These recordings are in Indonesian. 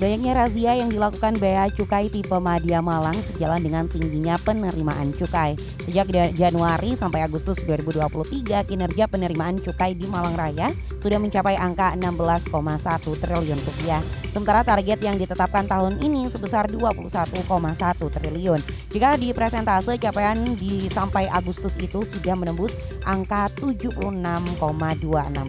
Banyaknya razia yang dilakukan Bea Cukai tipe Madia Malang sejalan dengan tingginya penerimaan cukai. Sejak Januari sampai Agustus 2023, kinerja penerimaan cukai di Malang Raya sudah mencapai angka 16,1 triliun rupiah. Sementara target yang ditetapkan tahun ini sebesar 21,1 triliun. Jika di presentase capaian di sampai Agustus itu sudah menembus angka 76,26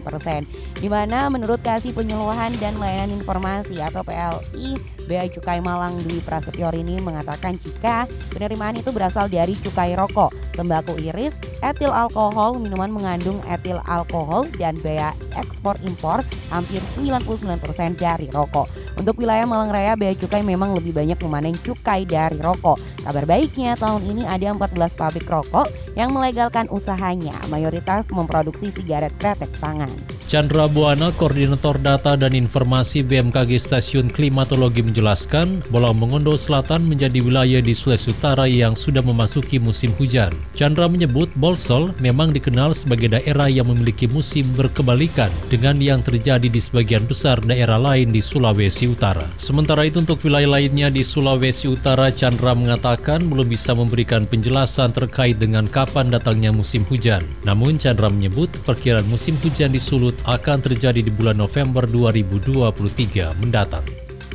persen. Di mana menurut kasih penyuluhan dan layanan informasi atau PL RI Bea Cukai Malang Dwi Prasetyo ini mengatakan jika penerimaan itu berasal dari cukai rokok, tembakau iris, etil alkohol, minuman mengandung etil alkohol dan bea ekspor impor hampir 99% dari rokok. Untuk wilayah Malang Raya, bea cukai memang lebih banyak memanen cukai dari rokok. Kabar baiknya tahun ini ada 14 pabrik rokok yang melegalkan usahanya, mayoritas memproduksi sigaret kretek tangan. Chandra Buana, Koordinator Data dan Informasi BMKG Stasiun Klimatologi menjelaskan, Bolang Mongondo Selatan menjadi wilayah di Sulawesi Utara yang sudah memasuki musim hujan. Chandra menyebut Bolsol memang dikenal sebagai daerah yang memiliki musim berkebalikan dengan yang terjadi di sebagian besar daerah lain di Sulawesi Utara. Sementara itu untuk wilayah lainnya di Sulawesi Utara, Chandra mengatakan belum bisa memberikan penjelasan terkait dengan kapan datangnya musim hujan. Namun Chandra menyebut perkiraan musim hujan di Sulut akan terjadi di bulan November 2023 mendatang.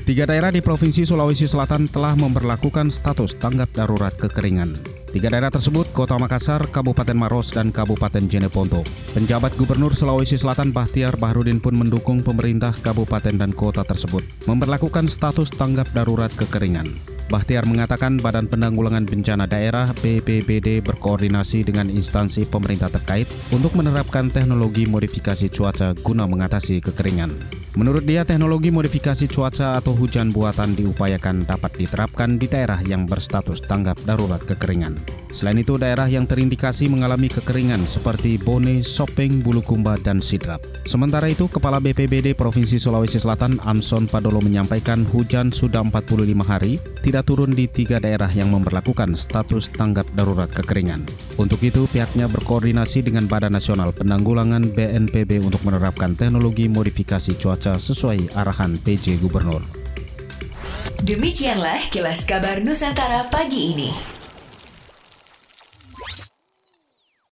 Tiga daerah di Provinsi Sulawesi Selatan telah memperlakukan status tanggap darurat kekeringan. Tiga daerah tersebut, Kota Makassar, Kabupaten Maros, dan Kabupaten Jeneponto. Penjabat Gubernur Sulawesi Selatan Bahtiar Bahrudin pun mendukung pemerintah kabupaten dan kota tersebut memperlakukan status tanggap darurat kekeringan. Bahtiar mengatakan Badan Penanggulangan Bencana Daerah BPBD berkoordinasi dengan instansi pemerintah terkait untuk menerapkan teknologi modifikasi cuaca guna mengatasi kekeringan. Menurut dia, teknologi modifikasi cuaca atau hujan buatan diupayakan dapat diterapkan di daerah yang berstatus tanggap darurat kekeringan. Selain itu, daerah yang terindikasi mengalami kekeringan seperti Bone, Sopeng, Bulukumba, dan Sidrap. Sementara itu, Kepala BPBD Provinsi Sulawesi Selatan Amson Padolo menyampaikan hujan sudah 45 hari tidak turun di tiga daerah yang memperlakukan status tanggap darurat kekeringan. Untuk itu, pihaknya berkoordinasi dengan Badan Nasional Penanggulangan BNPB untuk menerapkan teknologi modifikasi cuaca sesuai arahan PJ Gubernur. Demikianlah kilas kabar Nusantara pagi ini.